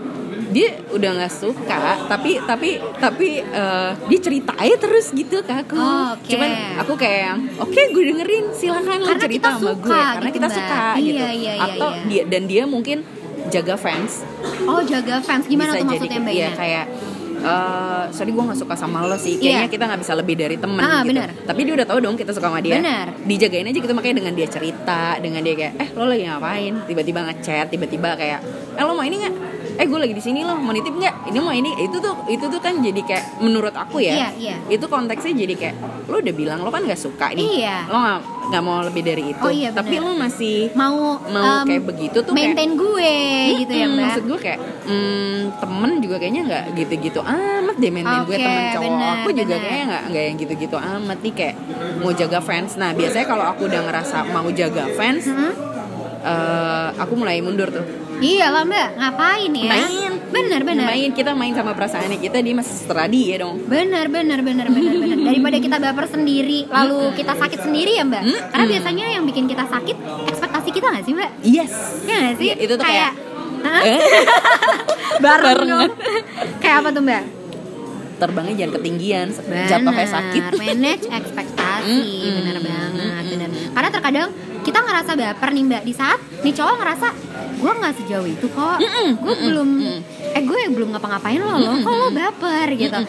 dia udah nggak suka tapi tapi tapi eh, dia ceritain terus gitu ke aku. Oh, oke. cuman aku kayak oke gue dengerin silakan lo cerita sama suka gue. Karena gitu, kita Mbak. suka Iya, gitu. iya, iya, atau iya. dia dan dia mungkin jaga fans. Oh jaga fans. Gimana bisa tuh jadi maksudnya Mbak iya, kayak eh sorry gue nggak suka sama lo sih kayaknya Iya. kita nggak bisa lebih dari temen Ah, gitu benar. tapi dia udah tahu dong kita suka sama dia Benar. dijagain aja gitu makanya dengan dia cerita dengan dia kayak eh lo lagi ngapain tiba-tiba ngechat tiba-tiba kayak eh lo mau ini nggak eh gue lagi di sini loh mau nitip nggak ini mau ini itu tuh itu tuh kan jadi kayak menurut aku ya Iya, iya. itu konteksnya jadi kayak lo udah bilang lo kan nggak suka nih Iya. lo nggak nggak mau lebih dari itu Oh, iya, tapi lo masih mau mau em, kayak begitu tuh kayak maintain gue gitu ya mbak Maksud gue kayak hmm, temen juga kayaknya nggak gitu-gitu amat deh maintain gue Oke, temen cowok bener, aku juga bener. kayaknya nggak nggak yang gitu-gitu amat nih kayak mau jaga fans. Nah biasanya kalau aku udah ngerasa mau jaga fans, Hmm? eh, aku mulai mundur tuh. iya lah mbak ngapain ya Main, bener bener main kita main sama perasaannya kita dia masih setelah dia dong. Bener, bener, bener, bener, bener. Daripada kita baper sendiri, lalu kita sakit sendiri ya mbak. Mm-mm. Karena biasanya yang bikin kita sakit, ekspektasi kita nggak sih mbak? Yes. Iya nggak sih? Iya, itu tuh kayak- Hah? Eh, bareng dong. kayak apa tuh mbak? Terbangnya jangan ketinggian, jatuhnya sakit. Manage ekspektasi, Mm-mm. bener banget, bener. Karena terkadang kita ngerasa baper nih mbak di saat nih cowok ngerasa gue nggak sejauh itu kok, Mm-mm. gue Mm-mm. belum, Mm-mm. eh gue belum ngapa-ngapain lo, lo kok lo baper gitu.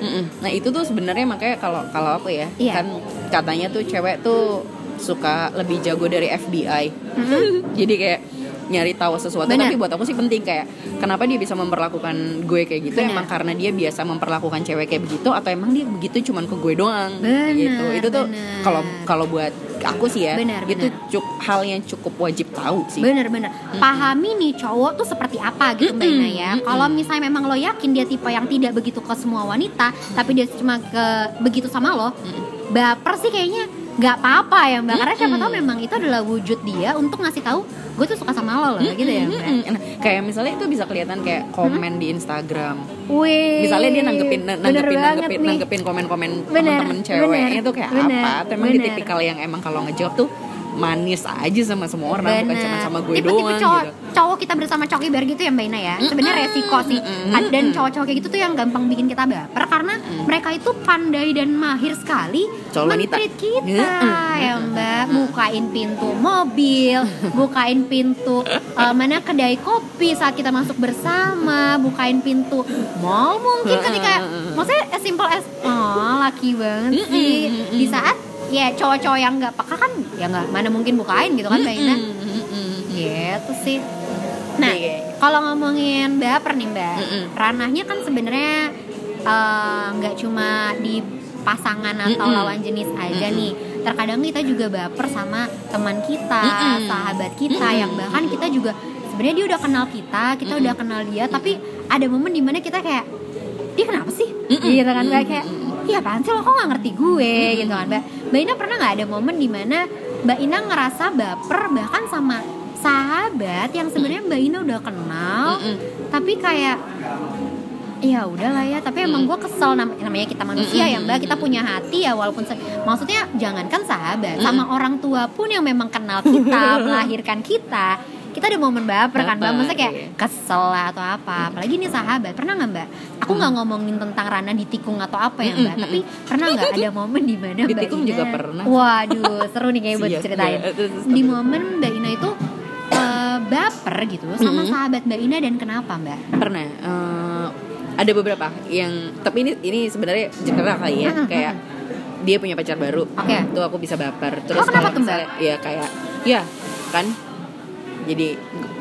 Mm-mm. Nah itu tuh sebenarnya makanya kalau kalau aku ya Iya. kan katanya tuh cewek tuh suka lebih jago dari FBI. Mhm. Jadi kayak nyari tahu sesuatu Benar. tapi buat aku sih penting kayak kenapa dia bisa memperlakukan gue kayak gitu Benar. emang karena dia biasa memperlakukan cewek kayak begitu atau emang dia begitu cuman ke gue doang Benar, gitu itu tuh kalau kalau buat aku sih ya Benar, itu benar. cuk hal yang cukup wajib tahu sih. Bener-bener Pahami nih cowok tuh seperti apa gitu Mbak Ina ya. Mm-mm. Kalau misalnya memang lo yakin dia tipe yang tidak begitu ke semua wanita Tapi dia cuma ke begitu sama lo Baper sih kayaknya. Nggak apa-apa ya Mbak. Karena siapa tahu memang itu adalah wujud dia untuk ngasih tahu Gue tuh suka sama lo loh gitu ya. Mm-mm. Nah, kayak misalnya itu bisa kelihatan kayak komen di Instagram. Wih. Misalnya dia nanggepin nanggepin nanggepin nanggepin komen-komen temen-temen ceweknya bener, itu kayak bener, apa? Atau emang di tipikal yang emang kalau ngejawab tuh manis aja sama semua orang bukan Bener. cuma sama gue Tipe-tipe doang cowok, gitu. cowok kita bersama coki bear gitu ya Mbak Ina ya? Sebenarnya resiko sih. Dan cowok-cowok kayak gitu tuh yang gampang bikin kita baper Karena mereka itu pandai dan mahir sekali. Men-treat kita ya Mbak. Bukain pintu mobil Bukain pintu eh, mana kedai kopi saat kita masuk bersama Bukain pintu mall mungkin ketika Maksudnya as simple as Oh laki banget sih. Di saat ya cowok-cowok yang nggak peka kan ya nggak mana mungkin bukain gitu kan Mbak Ina gitu sih. Nah Iya. kalau ngomongin baper nih mbak ranahnya kan sebenarnya eh, nggak cuma di pasangan atau lawan jenis aja nih. Terkadang kita juga baper sama teman kita sahabat kita yang bahkan kita juga sebenarnya dia udah kenal kita kita udah kenal dia tapi ada momen di mana kita kayak dia kenapa sih? Mm-mm. gitu kan mbak kayak. Iya apaan sih lo? Kok nggak ngerti gue? Gitu kan. Mbak mbak Ina pernah nggak ada momen di mana mbak Ina ngerasa baper bahkan sama sahabat yang sebenarnya mbak Ina udah kenal Mm-mm. tapi kayak ya udahlah ya tapi emang gue kesel nam- namanya kita manusia ya mbak. Kita punya hati ya walaupun se- maksudnya jangankan sahabat sama orang tua pun yang memang kenal kita melahirkan kita kita ada momen baper kan mbak. Baper, maksudnya kayak iya. kesel lah atau apa. Apalagi ini sahabat. Pernah nggak mbak? Aku nggak ngomongin tentang Rana ditikung atau apa ya mbak. Tapi pernah nggak ada momen di mana mbak Ditikung Ina juga pernah. waduh seru nih kayak buat ceritain di momen mbak Ina itu eh, baper gitu sama sahabat mbak Ina dan kenapa mbak? Pernah. Eh, ada beberapa yang tapi ini ini sebenarnya general kali ya. Kayak dia punya pacar baru. Oke. tuh aku bisa baper. Terus Oh, kenapa kalau tuh, Mbak? ya kayak ya kan jadi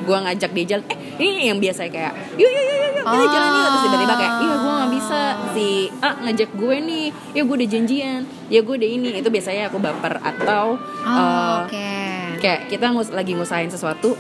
gua ngajak dia jalan eh ini yang biasa kayak yuk yuk yuk yuk kita Oh. jalan yuk terus tiba-tiba kayak iya gua nggak bisa si ah ngajak gue nih ya gue udah janjian ya gue udah ini itu biasanya aku baper atau Oh, eh, oke kayak kita ngus lagi ngusahain sesuatu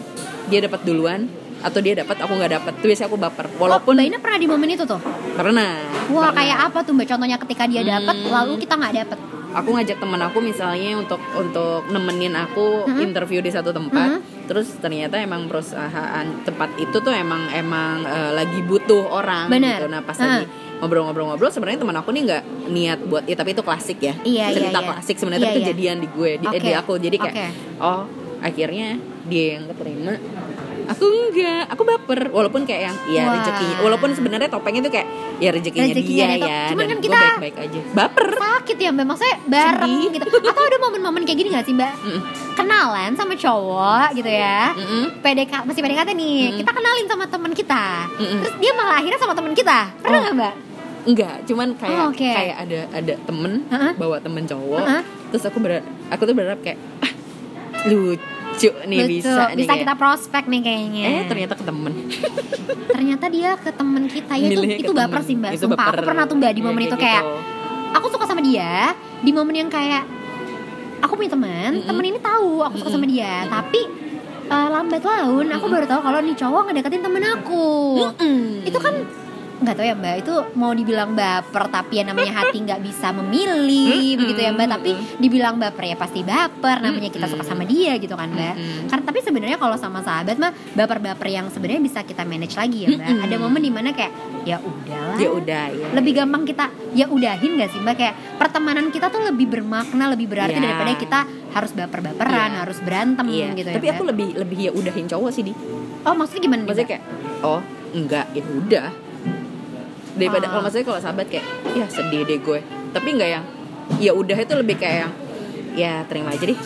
dia dapat duluan atau dia dapat aku nggak dapat tuh biasanya aku baper Oh, walaupun Mbak Ina pernah di momen itu tuh? pernah Wah, pernah. kayak apa tuh Mbak? Contohnya ketika dia dapat, Hmm. lalu kita nggak dapat. aku ngajak temen aku misalnya untuk untuk nemenin aku Mhm. interview di satu tempat Mhm. Terus ternyata emang perusahaan tempat itu tuh emang emang eh, lagi butuh orang Bener. gitu nah pas Heeh. lagi ngobrol-ngobrol-ngobrol sebenarnya teman aku nih nggak niat buat ya tapi itu klasik ya Iya, iya, cerita iya. klasik sebenarnya Iya, tapi iya. kejadian di gue di, eh, Oke. di aku jadi kayak Oke. oh akhirnya dia yang keterima aku enggak aku baper walaupun kayak yang ya Wah. rezekinya walaupun sebenarnya topengnya tuh kayak ya rezekinya, Rezekinya dia ya Cuman dan kan kita- baik-baik aja baper sakit ya mbak maksudnya bareng Sedih. gitu atau ada momen-momen kayak gini gak sih mbak Mm-mm. kenalan sama cowok gitu ya Mm-mm. PDK masih PDKT nih Mm-mm. kita kenalin sama teman kita Mm-mm. terus dia malah akhirnya sama teman kita pernah Oh. mbak enggak cuman kayak Oh, oke. kayak ada ada temen Heeh. bawa temen cowok Heeh. terus aku berharap aku tuh berharap kayak ah, lucu nih Lucu. bisa nih bisa kayak. kita prospek nih kayaknya eh ternyata ke temen ternyata dia ke temen kita ya itu itu baper temen. sih mbak Itu sumpah baper. aku pernah tuh mbak di Iya, momen itu kayak gitu. aku suka sama dia di momen yang kayak aku punya teman Mm-mm. temen ini tahu aku suka sama Mm-mm. dia tapi eh, lambat laun aku baru tahu kalau nih cowok ngedeketin temen aku Mm-mm. itu kan nggak tahu ya mbak. Itu mau dibilang baper tapi ya namanya hati nggak bisa memilih Mm-mm. begitu ya mbak. Tapi dibilang baper ya pasti baper. Namanya kita suka sama dia gitu kan mbak. Karena tapi sebenarnya kalau sama sahabat mah baper-baper yang sebenarnya bisa kita manage lagi ya mbak. Ada momen di mana kayak ya udahlah. Ya udah ya lebih gampang kita ya udahin gak sih mbak? Kayak pertemanan kita tuh lebih bermakna lebih berarti Iya. daripada kita harus baper-baperan Iya. harus berantem Iya, gitu tapi ya aku Mbak. lebih lebih ya udahin cowok sih di. Oh maksudnya gimana nih, maksudnya Mbak? kayak oh enggak ya udah daripada Ah. kalau maksudnya kalau sahabat kayak ya sedih deh gue tapi enggak yang ya udah itu lebih kayak yang ya terima aja deh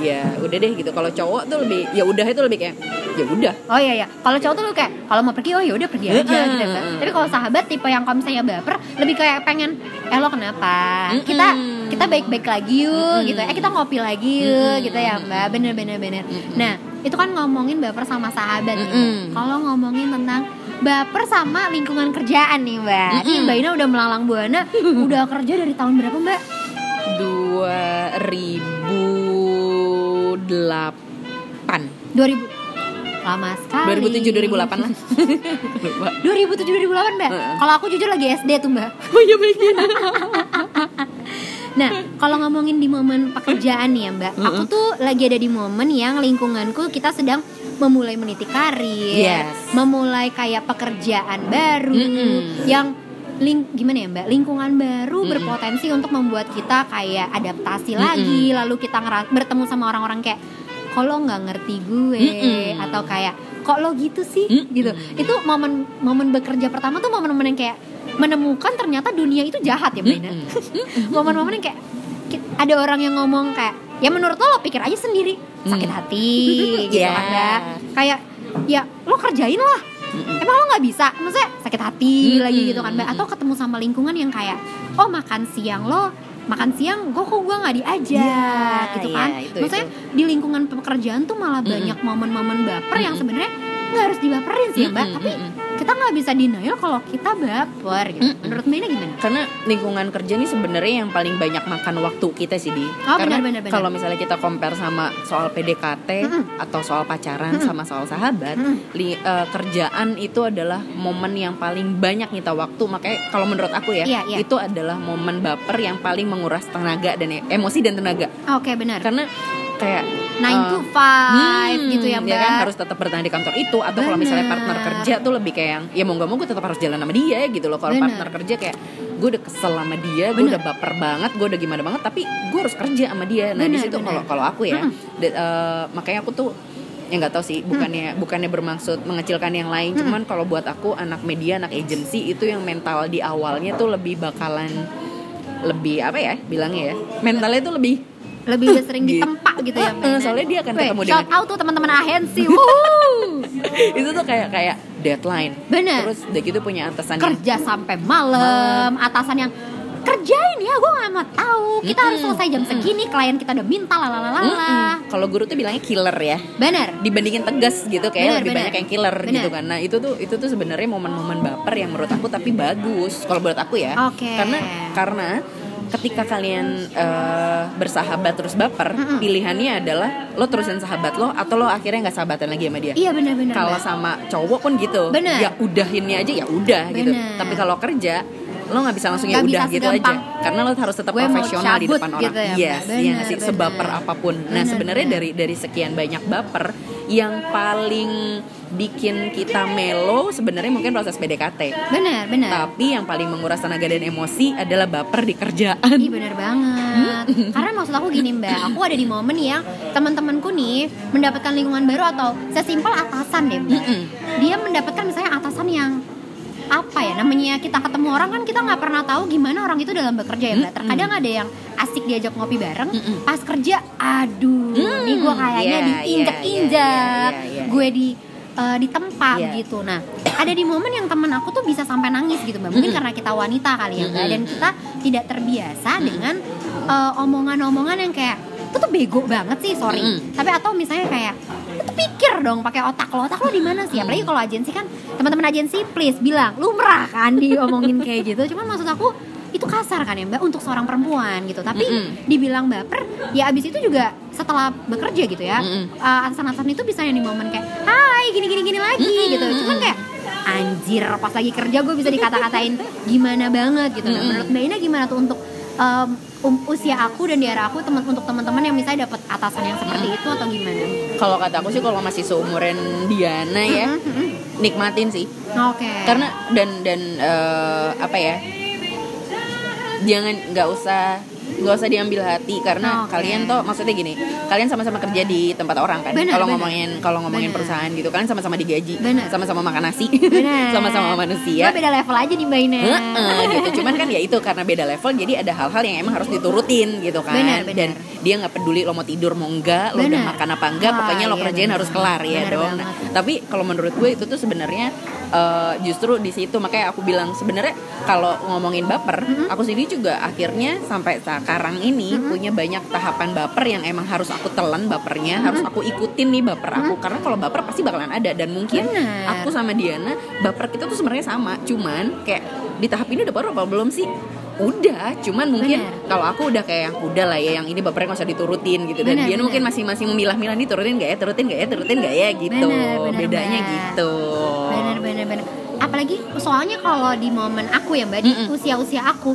ya udah deh gitu kalau cowok tuh lebih ya udah itu lebih kayak ya udah Oh iya ya, kalau cowok tuh lu kayak kalau mau pergi oh ya udah pergi aja gitu. Heeh. Tapi kalau sahabat tipe yang kalau misalnya baper lebih kayak pengen eh lo kenapa? Kita kita baik-baik lagi yuk gitu. Eh kita ngopi lagi yuk gitu ya Mbak. Bener bener bener. Nah, itu kan ngomongin baper sama sahabat. Mm-mm. Kalau ngomongin tentang baper sama lingkungan kerjaan nih Mbak. Ini Mm-mm. Mbak Ina udah melalang buana, udah kerja dari tahun berapa Mbak? dua ribu delapan 2000 lama sekali 2007 2008 lah lupa 2007 2008 mbak Heeh. kalau aku jujur lagi SD tuh mbak oh iya baiknya Nah, kalau ngomongin di momen pekerjaan nih ya Mbak, aku tuh lagi ada di momen yang lingkunganku kita sedang memulai meniti karir, Yes. memulai kayak pekerjaan baru Mm-mm. yang ling gimana ya Mbak, lingkungan baru Mm-mm. berpotensi untuk membuat kita kayak adaptasi Mm-mm. lagi, lalu kita bertemu sama orang-orang kayak lo nggak ngerti gue Mm-mm. atau kayak kok lo gitu sih Mm-mm. gitu. Itu momen momen bekerja pertama tuh momen-momen yang kayak menemukan ternyata dunia itu jahat ya Mbak Ina momen-momen yang kayak ada orang yang ngomong kayak ya menurut lo lo pikir aja sendiri sakit Hmm. hati gitu Yeah. kan Mbak. kayak ya lo kerjain lah Mm-mm. emang lo nggak bisa maksudnya sakit hati Mm-mm. lagi gitu kan mbak atau ketemu sama lingkungan yang kayak oh makan siang lo makan siang gue kok gue nggak diajak Iya, gitu iya, kan itu, maksudnya di lingkungan pekerjaan tuh malah Mm-mm. banyak momen-momen baper yang Mm-mm. sebenarnya nggak harus dibaperin sih ya mbak Mm-mm, tapi mm-mm. kita nggak bisa denial kalau kita baper gitu Mm-mm. menurut mbak Ina gimana karena lingkungan kerja ini sebenarnya yang paling banyak makan waktu kita sih di Oh, karena kalau misalnya kita compare sama soal PDKT Mm-mm. atau soal pacaran Mm-mm. sama soal sahabat Mm-mm. li- eh, kerjaan itu adalah momen yang paling banyak nyita waktu makanya kalau menurut aku ya Iya, iya. itu adalah momen baper yang paling menguras tenaga dan e- emosi dan tenaga oke benar karena kayak 9 to eh, 5 Hmm, gitu ya mbak. kan? Harus tetap bertahan di kantor itu. Atau kalau misalnya partner kerja tuh lebih kayak yang ya mau gak mau gue tetap harus jalan sama dia gitu loh. Kalau partner kerja kayak gue udah kesel sama dia gue udah baper banget gue udah gimana banget tapi gue harus kerja sama dia. Nah di situ kalau kalau aku ya de- eh, makanya aku tuh ya nggak tahu sih bukannya bukannya bermaksud mengecilkan yang lain cuman kalau buat aku anak media anak agensi itu yang mental di awalnya tuh lebih bakalan lebih apa ya bilangnya ya mentalnya tuh lebih lebih sering Gitu. ditempa gitu ya Eh, soalnya dia akan Weh, ketemu shout dengan- out tuh teman-teman agensi Wuhu. itu tuh kayak kayak deadline Bener. terus udah gitu punya atasan yang kerja sampai malam atasan yang kerjain ya gue nggak mau tahu kita harus Mm-mm, selesai jam segini klien kita udah minta lalalala Mm-mm. kalau guru tuh bilangnya killer ya bener dibandingin tegas gitu Bener, kayak lebih bener. banyak yang killer Bener. gitu kan nah itu tuh itu tuh sebenarnya momen-momen baper yang menurut aku tapi bagus kalau menurut aku ya Oke. karena karena ketika kalian eh, bersahabat terus baper Mm-mm. pilihannya adalah lo terusin sahabat lo atau lo akhirnya nggak sahabatan lagi sama dia? Iya bener-bener kalau sama cowok pun gitu. Bener. ya udahinnya aja ya udah gitu. Tapi kalau kerja lo nggak bisa langsung ya udah gitu aja. Karena lo harus tetap "Gue mau profesional di cabut," depan gitu orang ya, Mbak. yes Bener, iya sih? bener. sebaper apa pun. Nah sebenarnya dari dari sekian banyak baper yang paling bikin kita melo sebenarnya mungkin proses PDKT. benar benar Tapi yang paling menguras tenaga dan emosi adalah baper di kerjaan. Ih bener banget. Karena maksud aku gini mbak. Aku ada di momen yang teman-temanku nih Mendapatkan lingkungan baru atau Sesimpel atasan deh mbak. Dia mendapatkan misalnya atasan yang apa ya namanya kita ketemu orang kan kita nggak pernah tahu gimana orang itu dalam bekerja ya mbak terkadang ada yang asik diajak ngopi bareng pas kerja aduh Hmm, nih gue kayaknya diinjek-injek iya, iya, iya, iya. gue di eh, ditempa Iya. gitu nah ada di momen yang temen aku tuh bisa sampai nangis gitu mbak mungkin Mm-mm. karena kita wanita kali ya mbak Mm-mm. dan kita tidak terbiasa dengan eh, omongan-omongan yang kayak itu tuh bego banget sih sorry Mm-mm. tapi atau misalnya kayak tuh pikir dong pakai otak lo. Otak lo di mana sih? Apalagi kalau agensi kan teman-teman agensi please bilang lumrah kan diomongin kayak gitu. Cuman maksud aku itu kasar kan ya mbak untuk seorang perempuan gitu. Tapi Mm-mm. dibilang baper ya abis itu juga setelah bekerja gitu ya Mm-mm. uh, atasan-atasan itu bisa yang di momen kayak hai gini gini gini lagi Mm-mm. gitu. Cuman kayak anjir pas lagi kerja gue bisa dikata-katain gimana banget gitu. Nah menurut mbak Ina gimana tuh untuk um, usia aku dan di era aku teman untuk teman-teman yang misalnya dapat atasan yang seperti itu atau gimana Kalau kata aku sih kalau masih seumuran Diana ya, Mhm, mhm. nikmatin sih. oke Karena dan dan eh, apa ya? Jangan nggak usah nggak usah diambil hati karena Oke. kalian tuh maksudnya gini kalian sama-sama kerja di tempat orang kan kalau ngomongin kalau ngomongin Benar. perusahaan gitu kalian sama-sama digaji sama-sama makan nasi sama-sama manusia beda level aja nih Heeh, gitu cuman kan ya itu karena beda level jadi ada hal-hal yang emang harus diturutin gitu kan Benar, benar. dan dia nggak peduli lo mau tidur mau enggak lo udah Benar. makan apa enggak Wah, pokoknya lo iya, kerjain benar. harus kelar ya Benar dong Nah, tapi kalau menurut gue itu tuh sebenarnya eh, justru di situ makanya aku bilang sebenarnya kalau ngomongin baper Mm-hmm. aku sendiri juga akhirnya sampai sekarang ini punya banyak tahapan baper yang emang harus aku telan bapernya Mm-hmm. harus aku ikutin nih baper aku. Karena kalau baper pasti bakalan ada. Dan mungkin Benar. aku sama Diana baper kita tuh sebenarnya sama. Cuman kayak di tahap ini udah baper apa belum sih? Udah. Cuman mungkin kalau aku udah kayak yang udah lah ya yang ini bapernya nggak usah diturutin gitu. Dan Benar, dia mungkin masih memilah-milah nih turutin gak ya? Turutin gak ya? Turutin gak ya gitu. Benar, benar, bedanya Mbak. gitu. Bener bener bener apalagi soalnya kalau di momen aku ya mbak di Mm-mm. usia usia aku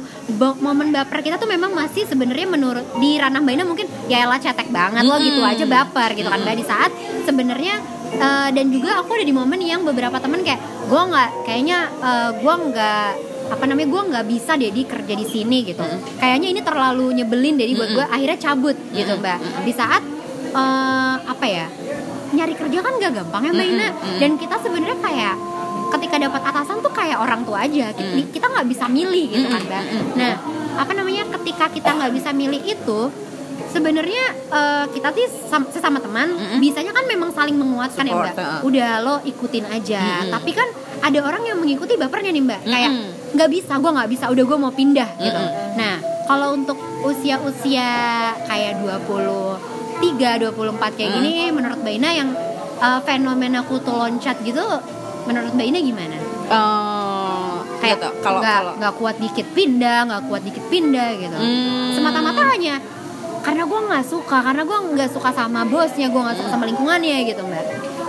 momen baper kita tuh memang masih sebenarnya menurut di ranah mbak Ina mungkin ya elah cetek banget lo gitu aja baper gitu kan mbak. Di saat sebenarnya eh, dan juga aku ada di momen yang beberapa temen kayak gue nggak kayaknya eh, gue nggak apa namanya gue nggak bisa deh di kerja di sini gitu. Mm-mm. kayaknya ini terlalu nyebelin jadi buat gue akhirnya cabut gitu Mm-mm. mbak di saat eh, apa ya nyari kerja kan gak gampang ya mbak Ina. Mm. dan kita sebenarnya kayak ketika dapat atasan tuh kayak orang tua aja kita Mm. kita nggak bisa milih gitu kan mbak nah apa namanya ketika kita nggak bisa milih itu sebenarnya eh, kita tuh sam- sesama teman Mm-mm. bisanya kan memang saling menguatkan ya Support, mbak uh. udah lo ikutin aja Mm-mm. tapi kan ada orang yang mengikuti bapernya nih mbak kayak Mm-mm. nggak bisa gue nggak bisa udah gue mau pindah gitu Mm-mm. nah kalau untuk usia-usia kayak 23 24 kayak Mm. gini menurut Mbak Ina yang uh, fenomena kutu loncat gitu menurut Mbak Ina gimana? Eh, Kayak gitu. kalau nggak nggak kuat dikit pindah, nggak kuat dikit pindah gitu. Hmm. Semata-mata hanya karena gue nggak suka, karena gue nggak suka sama bosnya, gue nggak suka sama lingkungannya gitu Mbak.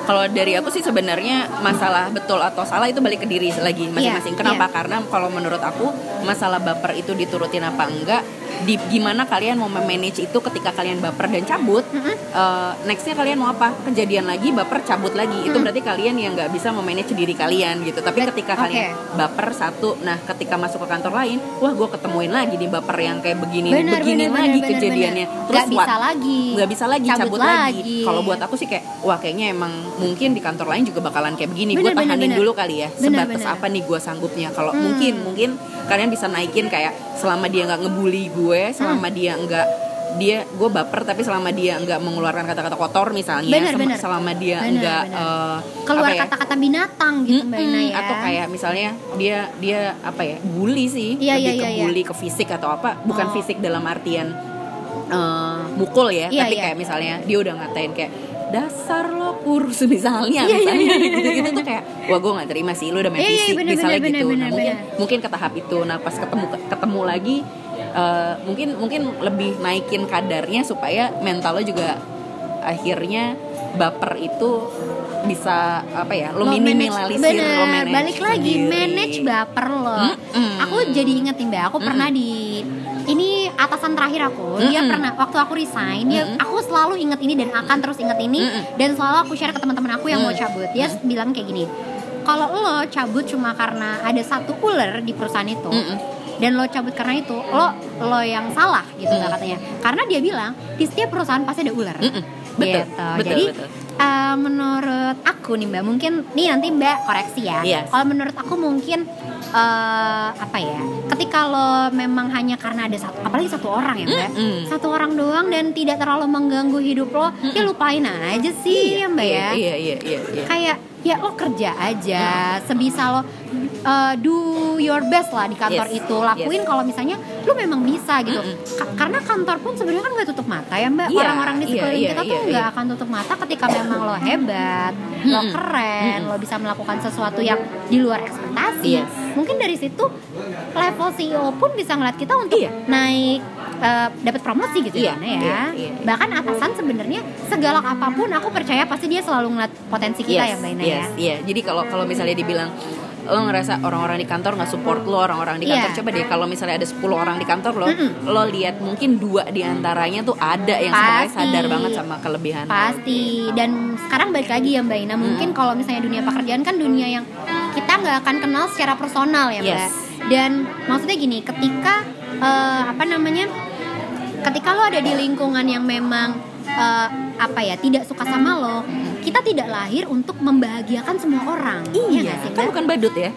Kalau dari aku sih sebenarnya masalah betul atau salah itu balik ke diri lagi masing-masing. Iya, Kenapa? iya. Karena kalau menurut aku masalah baper itu diturutin apa enggak, di gimana kalian mau memanage itu ketika kalian baper dan cabut. Mm-mm. eh, nextnya kalian mau apa? Kejadian lagi baper cabut lagi. Itu Mm. berarti kalian yang nggak bisa memanage diri kalian gitu. Tapi Bet- ketika oke. kalian baper satu, nah ketika masuk ke kantor lain, wah gue ketemuin lagi nih baper yang kayak begini, Bener, begini bener, lagi bener, kejadiannya. bener. Terus Nggak bisa lagi. nggak bisa lagi Cabut cabut, lagi. lagi. Kalau buat aku sih kayak wah kayaknya emang mungkin di kantor lain juga bakalan kayak begini. Gue tahanin bener. dulu kali ya. Bener, Sebatas bener. apa nih gue sanggupnya. Kalau Hmm. mungkin mungkin kalian bisa naikin kayak selama dia nggak ngebully gue, selama Hmm. dia nggak dia gue baper tapi selama dia nggak mengeluarkan kata-kata kotor misalnya Bener, sem- bener. selama dia nggak eh, Keluar ya, kata-kata binatang gitu Mbak Ina Mm-mm, ya. atau kayak misalnya dia dia apa ya bully sih Iya, lebih iya, ke iya, iya. bully ke fisik atau apa bukan Oh. fisik dalam artian eh, mukul ya Iya, tapi iya. kayak misalnya dia udah ngatain kayak dasar lo kurus misalnya Iya, iya, misalnya iya. gitu-gitu tuh kayak wah gue nggak terima sih lu udah main Iya, iya, fisik bener, misalnya bener, gitu bener, nah bener, mungkin bener. mungkin ke tahap itu nah pas ketemu ketemu lagi eh, mungkin mungkin lebih naikin kadarnya supaya mental lo juga akhirnya baper itu bisa apa ya lo, Lo minimalisir manage, lo bener, manage balik lagi sendiri. manage baper lo Mm-mm. aku jadi inget nih mbak aku pernah di ini atasan terakhir aku dia Mm-mm. pernah waktu aku resign dia Mm-mm. aku selalu inget ini dan akan terus inget ini Mm-mm. dan selalu aku share ke teman-teman aku yang mau Mm. cabut dia bilang kayak gini kalau lo cabut cuma karena ada satu ular di perusahaan itu Mm-mm. dan lo cabut karena itu lo lo yang salah gitu Mm. katanya karena dia bilang di setiap perusahaan pasti ada ular Mm-mm. Betul, gitu. betul, jadi betul. eh, menurut aku nih mbak mungkin nih nanti mbak koreksi ya Yes. kalau menurut aku mungkin eh, apa ya ketika lo memang hanya karena ada satu apalagi satu orang ya mbak Mm-mm. satu orang doang dan tidak terlalu mengganggu hidup lo ya lupain aja sih ya mbak Iya, ya Iya, iya, iya, iya. kayak ya lo kerja aja sebisa lo uh, do your best lah di kantor Yes. itu lakuin kalau misalnya lo memang bisa gitu Ka- karena kantor pun sebenarnya kan nggak tutup mata ya mbak Iya, orang-orang di iya, sekeliling iya, kita tuh iya, nggak iya. akan tutup mata ketika memang lo hebat lo Mm-mm. keren lo bisa melakukan sesuatu yang di luar ekspektasi Yes. mungkin dari situ level CEO pun bisa ngeliat kita untuk Iya. naik uh, dapat promosi gitu Iya, kan ya iya, iya. bahkan atasan sebenarnya segalak apa pun aku percaya pasti dia selalu ngeliat potensi kita ya mbak Ina ya yes, Iya, jadi kalau kalau misalnya dibilang lo ngerasa orang-orang di kantor nggak support lo orang-orang di kantor Iya. coba deh kalau misalnya ada 10 orang di kantor lo Mm-mm. lo lihat mungkin dua di antaranya tuh ada yang sebenarnya sadar banget sama kelebihan lo. Pasti dan sekarang balik lagi ya Mbak Ina mungkin kalau misalnya dunia pekerjaan kan dunia yang kita nggak akan kenal secara personal ya Mbak. Yes. Dan maksudnya gini, ketika eh, apa namanya, ketika lo ada di lingkungan yang memang eh, apa ya tidak suka sama lo, kita tidak lahir untuk membahagiakan semua orang. Iya nggak sih kan bukan badut ya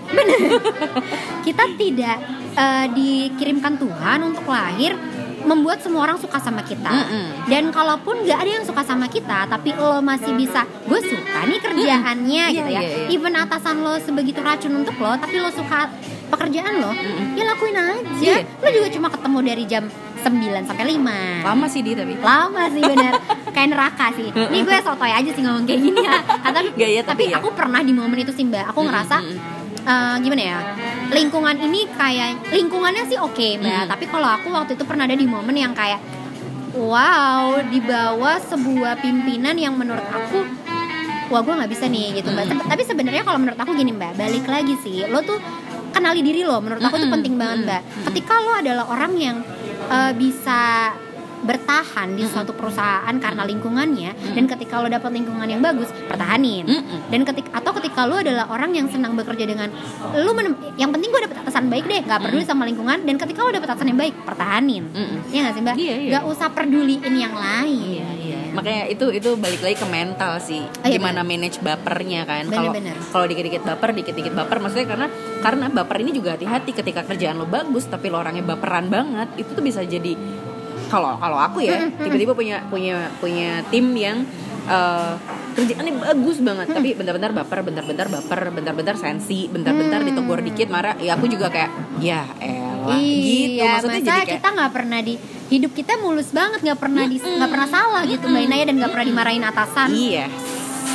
kita tidak eh, dikirimkan Tuhan untuk lahir membuat semua orang suka sama kita Mm-mm. dan kalaupun nggak ada yang suka sama kita tapi lo masih bisa gue suka nih kerjaannya Mm-mm. gitu Iya, ya iya, iya. even atasan lo sebegitu racun untuk lo tapi lo suka pekerjaan lo Mm-mm. ya lakuin aja Iya. lo juga cuma ketemu dari jam 9 sampai 5 lama sih dia tapi lama sih bener kayak neraka sih ini gue sotoy aja sih ngomong kayak gini ya atau Nggak, ya, tapi tapi ya. aku pernah di momen itu sih mbak aku ngerasa Mm-mm. eh, gimana ya lingkungan ini kayak lingkungannya sih oke mbak Mm. tapi kalau aku waktu itu pernah ada di momen yang kayak wow di bawah sebuah pimpinan yang menurut aku wah gue nggak bisa nih gitu mbak Mm. tapi sebenarnya kalau menurut aku gini mbak balik lagi sih lo tuh kenali diri lo menurut aku tuh Mm-mm. penting banget mbak ketika lo adalah orang yang eh, bisa bertahan di suatu perusahaan karena lingkungannya dan ketika lo dapat lingkungan yang bagus pertahanin Mm-mm. dan ketika atau ketika lu adalah orang yang senang bekerja dengan menem, yang penting gue dapet atasan baik deh nggak peduli sama lingkungan dan ketika lu dapet atasan yang baik pertahanin Mm-mm. ya nggak sih mbak Iya, iya. nggak usah peduliin yang lain Iya, iya. Makanya itu itu balik lagi ke mental sih. Oh, iya, Gimana manage bapernya kan. Bener, Kalau bener. kalau dikit-dikit baper, dikit-dikit baper. Maksudnya karena karena baper ini juga hati-hati. Ketika kerjaan lo bagus tapi lo orangnya baperan banget, itu tuh bisa jadi kalau kalau aku ya tiba-tiba punya punya punya tim yang eh, kerjaannya bagus banget. Tapi bentar-bentar baper bentar-bentar baper bentar-bentar sensi bentar-bentar Hmm. ditegur dikit marah. Ya aku juga kayak ya elah gitu. Iya maksudnya masa jadi kayak kita nggak pernah di hidup kita mulus banget nggak pernah nggak pernah salah gitu mbak Inaya dan nggak pernah dimarahin atasan iya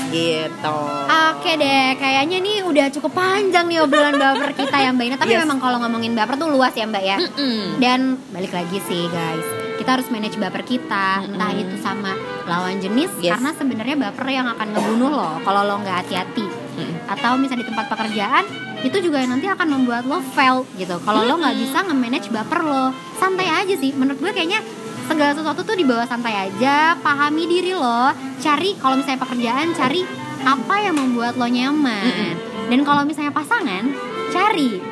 gitu Oke deh, kayaknya nih udah cukup panjang nih obrolan baper kita ya Mbak Ina. Tapi Yes. memang kalau ngomongin baper tuh luas ya Mbak ya. Mm-mm. Dan balik lagi sih guys, kita harus manage baper kita, entah Mm-mm. itu sama lawan jenis, Yes. karena sebenarnya baper yang akan ngebunuh lo kalau lo nggak hati-hati. Mm-mm. Atau misalnya di tempat pekerjaan, itu juga yang nanti akan membuat lo fail gitu. Kalau lo nggak bisa nge-manage baper lo, santai aja sih. Menurut gue kayaknya segala sesuatu tuh dibawa santai aja, pahami diri lo, cari kalau misalnya pekerjaan, cari apa yang membuat lo nyaman. Dan kalau misalnya pasangan, cari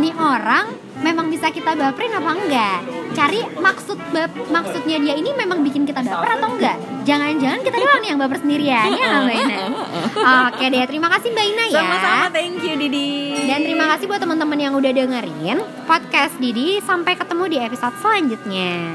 nih orang memang bisa kita baperin apa enggak cari maksud bap maksudnya dia ini memang bikin kita baper atau enggak? Jangan-jangan kita doang yang baper sendirian ya Mbak Ina? Oke deh terima kasih Mbak Ina ya. Sama-sama, thank you Didi. dan terima kasih buat teman-teman yang udah dengerin podcast Didi. Sampai ketemu di episode selanjutnya